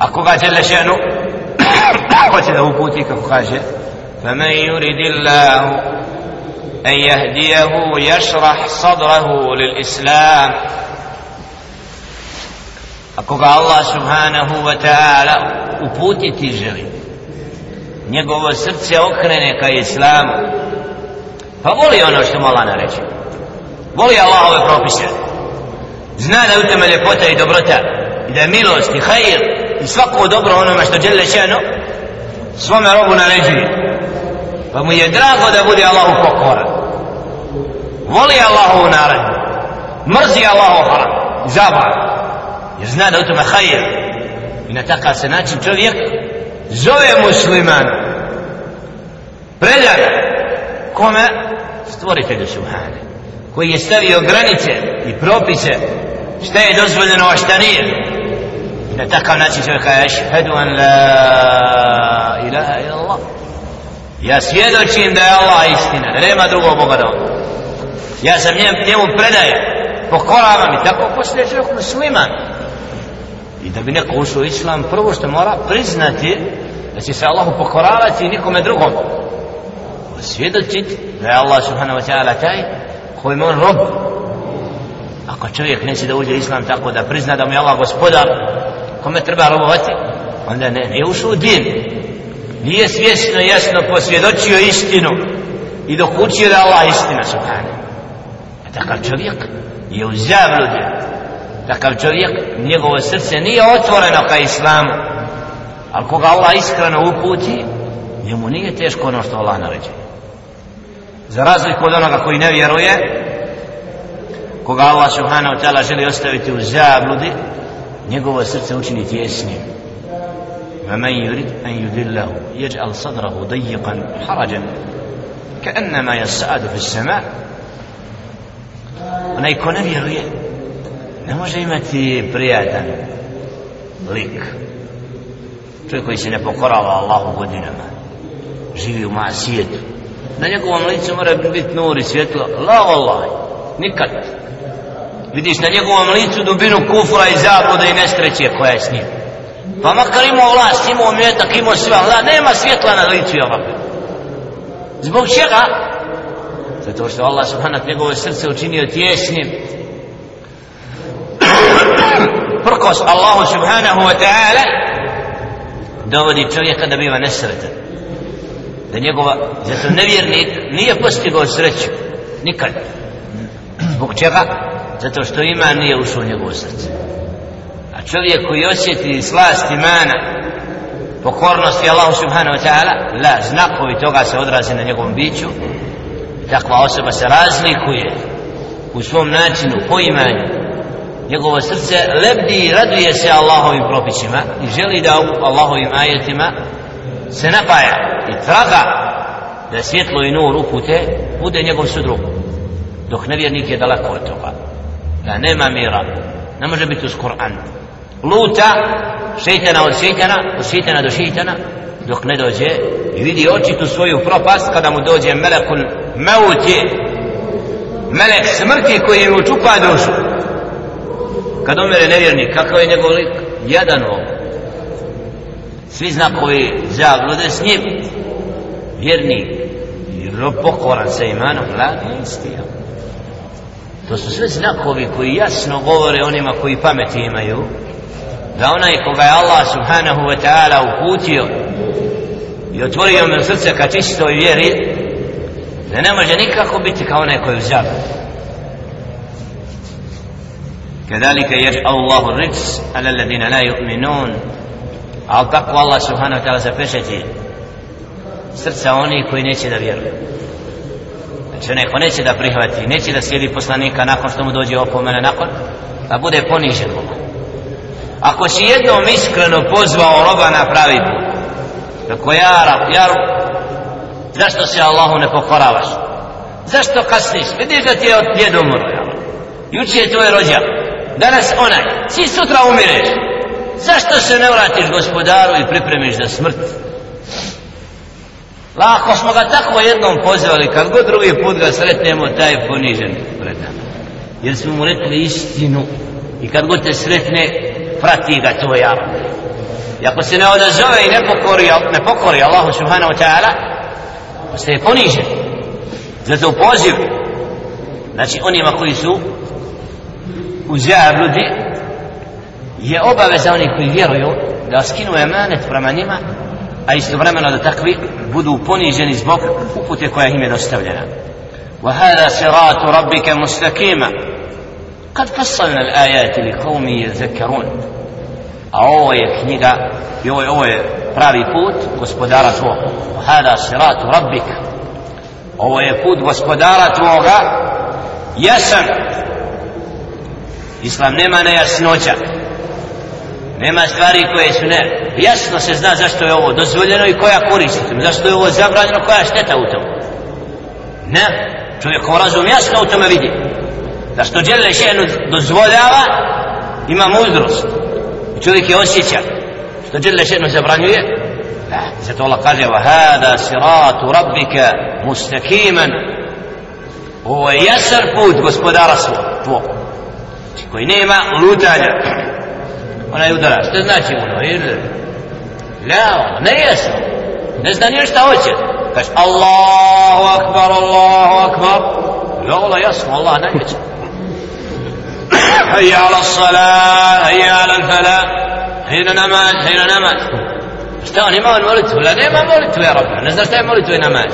ako ga žele šenu hoće da uputi kako kaže فمن يريد الله أن يهديه يشرح صدره للإسلام ako ga Allah subhanahu wa ta'ala uputiti želi njegovo srce okrene ka islamu pa voli ono što mu Allah naređe voli Allahove propise zna da u teme ljepota i dobrota i da je milost i hajir i svako dobro onome što djele šeno svome robu naređuje. Pa mu je drago da bude Allahu pokoran. Voli Allahu naredbu. Mrzi Allahu haram zabar jer zna da u tome hajir i na takav se način čovjek zove musliman. Predaj kome? Stvoritelju subhane. Koji je stavio granice i propise šta je dozvoljeno a šta nije i na takav način čovjek kaže ašhedu an la ilaha ila Allah ja svjedočim da je Allah istina da nema drugog Boga da ja sam njem, njemu predaje pokoravam i tako poslije čovjek musliman. I da bi neko ušao u islam prvo što mora priznati da će se Allahu pokoravati i nikome drugom. Svjedočiti da je Allah subhanahu wa ta'ala taj koji on rob. Ako čovjek neće da uđe islam tako da prizna da mu je Allah gospodar kome treba robovati onda ne, ne ušao u din. Nije svjesno jasno posvjedočio istinu. I dok učio da Allah istina subhanahu a takav čovjek je u zabludi takav čovjek njegovo srce nije otvoreno ka islamu. Ali koga Allah iskreno uputi njemu nije teško ono što Allah naređe. Za razliku od onoga koji ne vjeruje koga Allah subhanahu wa ta'ala želi ostaviti u zabludi njegovo srce učini tjesnim ومن يريد أن يدله يجعل صدره ضيقا حرجا كأنما يصعد في السماء onaj ko ne vjeruje ne može imati prijatan lik čovjek koji se ne pokorava Allahu godinama živi u masijetu na njegovom licu mora biti nur i svjetlo la Allah nikad vidiš na njegovom licu dubinu kufra i zabuda i nestreće koja je s njim. Pa makar imao vlast, imao mjetak, imao sve Allah, nema svjetla na licu ovakve. zbog čega? zato što Allah subhanahu njegovo srce učinio tjesnim. Prkos Allahu subhanahu wa ta'ala dovodi čovjeka da biva nesretan. Da njegova zato nevjernik nije postigao sreću nikad. Zbog čega? Zato što iman nije ušao u njegovo srce. A čovjek koji osjeti slast imana pokornosti Allahu subhanahu wa ta'ala la znakovi toga se odrazi na njegovom biću. Takva osoba se razlikuje u svom načinu poimanju njegovo srce lebdi i raduje se Allahovim propisima i želi da u Allahovim ajetima se napaja i traga da svjetlo i nur upute bude njegov sudrug dok nevjernik je daleko od toga da nema mira. Ne može biti uz Kur'an. Luta šeitana od šeitana od šeitana do šeitana dok ne dođe i vidi očitu svoju propast kada mu dođe melekul meuti melek smrti koji mu čupa dušu kad umere nevjernik kakav je njegov lik? Jedan ovo svi znakovi zablude s njim. Vjernik. I pokoran sa imanom vladi istija to su sve znakovi koji jasno govore onima koji pameti imaju da onaj koga je Allah subhanahu wa ta'ala uputio i otvorio mu srce ka čistoj vjeri da ne može nikako biti kao onaj koji je zablude كذلك يجعل الله الرجس على الذين لا يؤمنون ali tako Allah subhanahu wa ta'ala zapešeti srca oni koji neće da vjeruju znači neko neće da prihvati neće da slijedi poslanika nakon što mu dođe opomena, nakon da bude ponižen Boga ako si jednom iskreno pozvao roba na pravi put tako ja rab, ja zašto se Allahu ne pokoravaš? Zašto kasniš? Vidiš da ti je od djed umro juče je tvoj rođak danas onaj, si sutra umireš. Zašto se ne vratiš gospodaru i pripremiš za smrt? Pa Lako smo ga tako jednom pozvali, kad god drugi put ga sretnemo, taj je ponižen pred nama. Jer smo mu rekli istinu i kad god te sretne, prati ga to javno. i ako se ne odazove i ne pokori, ne pokori Allahu subhanahu wa ta'ala ostaje ponižen zato poziv znači onima koji su u zabludi je obaveza onih koji vjeruju da skinu emanet prema njima a istovremeno da takvi budu poniženi zbog upute koja im je dostavljena وهذا صراط ربك مستقيما قد فصلنا الآيات لقوم يذكرون a ovo je knjiga i ovo je, ovo je pravi put gospodara tvoga hada siratu rabbik ovo je put gospodara tvoga jasan islam nema nejasnoća nema stvari koje su ne jasno se zna zašto je ovo dozvoljeno i koja koristi zašto je ovo zabranjeno koja šteta u tom. Ne? Čovjek razum jasno u tome vidi. Da što djelje šenu dozvoljava ima mudrost. Čovjek je osjeća što djelje šenu zabranjuje? Da, zato Allah kaže wa hada siratu rabbika mustakiman ovo je jasar put gospodara svog znači, koji nema lutanja. Ona je udara što znači ono? Ili Ne, ne jesam. Ne zna nije šta hoće. Kaš, Allahu akbar, Allahu akbar. Ja, Allah, jasno, Allah najveće. Hayya ala salat, hayya ala fala. Hayna namaz, hayna namaz. Šta on ima on molitvu? Ula nema molitvu, ja Rabbi. Ne zna šta je molitvu i namaz.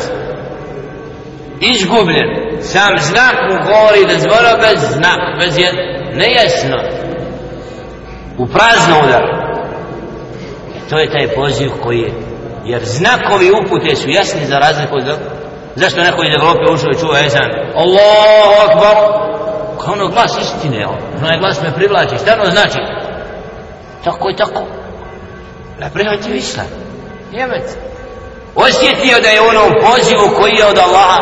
Izgubljen. Sam znak u gori da zvora bez znak, bez jed... Nejasno. U prazno udar to je taj poziv koji je jer znakovi upute su jasni za razliku od zašto neko iz Evrope ušao i čuva ezan? Allahu Akbar! Kao ono glas istine ono. onaj glas me privlači. Šta ono znači? Tako i tako. Ne prihvatio islam. Jemec. osjetio da je ono u pozivu koji je od Allaha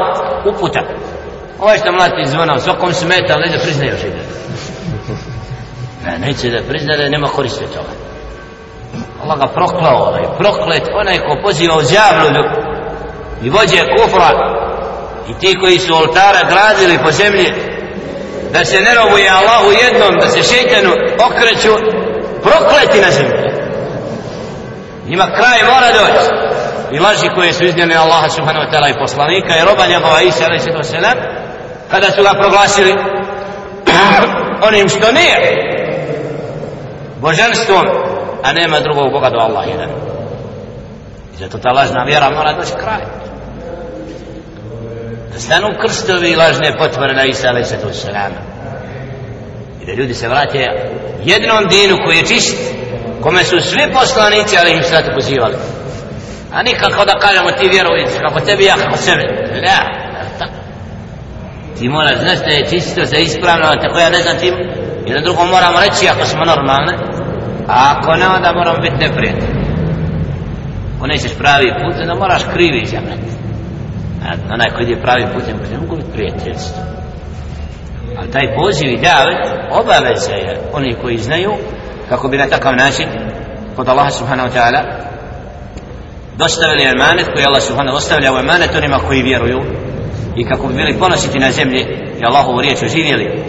uputa. Ovaj što mlati zvona svakom smeta ali ne da priznaje još ide ne, neće da prizna da nema koriste toga. Allah ga proklao onaj proklet onaj ko poziva u zjavlju i vođe kufra i ti koji su oltara gradili po zemlji da se ne robuje Allahu jednom da se šeitanu okreću prokleti na zemlji. Ima kraj mora doći. I laži koje su iznjene Allaha subhanahu wa ta'ala i poslanika i roba njegova Isa alaihi sallatu kada su ga proglasili onim što nije božanstvom a nema drugog Boga do Allah jedan. I zato ta lažna vjera mora doći kraj. Da stanu krstovi lažne potvore na Isa alaihi sallatu i da ljudi se vrate jednom dinu koji je čist kome su svi poslanici ali im pozivali. A nikako da kažemo ti vjerujući kako tebi ja kako sebe ne ti moraš znaš da je čisto se ispravno tako ja ne znam ti i na drugom moramo reći ako smo normalne a ako ne onda moramo biti neprijatelji. Ako nećeš pravi put onda moraš krivi izabrati a onaj koji ide pravi put ne mogu biti prijateljstvo a taj poziv i davet obaveza je oni koji znaju kako bi na takav način kod Allaha subhanahu wa ta'ala dostavili emanet koji Allah subhanahu ostavlja u emanet onima koji vjeruju i kako bi bili ponositi na zemlji i Allahovu riječ oživjeli.